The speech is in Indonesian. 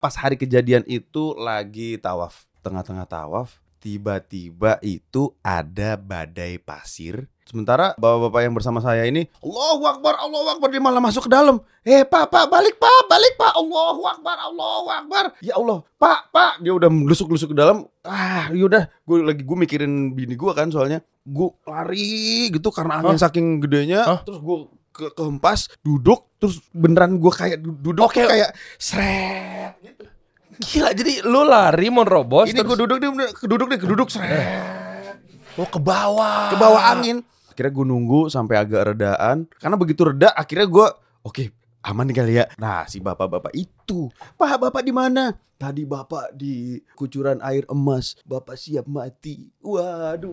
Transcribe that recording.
pas hari kejadian itu lagi tawaf tengah-tengah tawaf tiba-tiba itu ada badai pasir. Sementara bapak-bapak yang bersama saya ini Allahu Akbar Allahu Akbar dia malah masuk ke dalam. Eh pak pak balik pak balik pak. Allahu Akbar Allahu Akbar. Ya Allah pak pak. Dia udah lusuk-lusuk ke dalam. Ah yaudah gue lagi gue mikirin bini gue kan soalnya. Gue lari gitu karena angin saking gedenya. Hah? terus gue ke kehempas duduk terus beneran gue kayak du- duduk Oke. kayak seret gitu. Gila, jadi lu lari mau robos Ini gue terus duduk dia bener- keduduk deh keduduk seret oh ke bawah. ke bawah angin. Akhirnya gue nunggu sampai agak redaan. Karena begitu reda, akhirnya gue oke aman nih kali ya. Nah si bapak-bapak itu, pak bapak di mana? Tadi bapak di kucuran air emas, bapak siap mati. Waduh.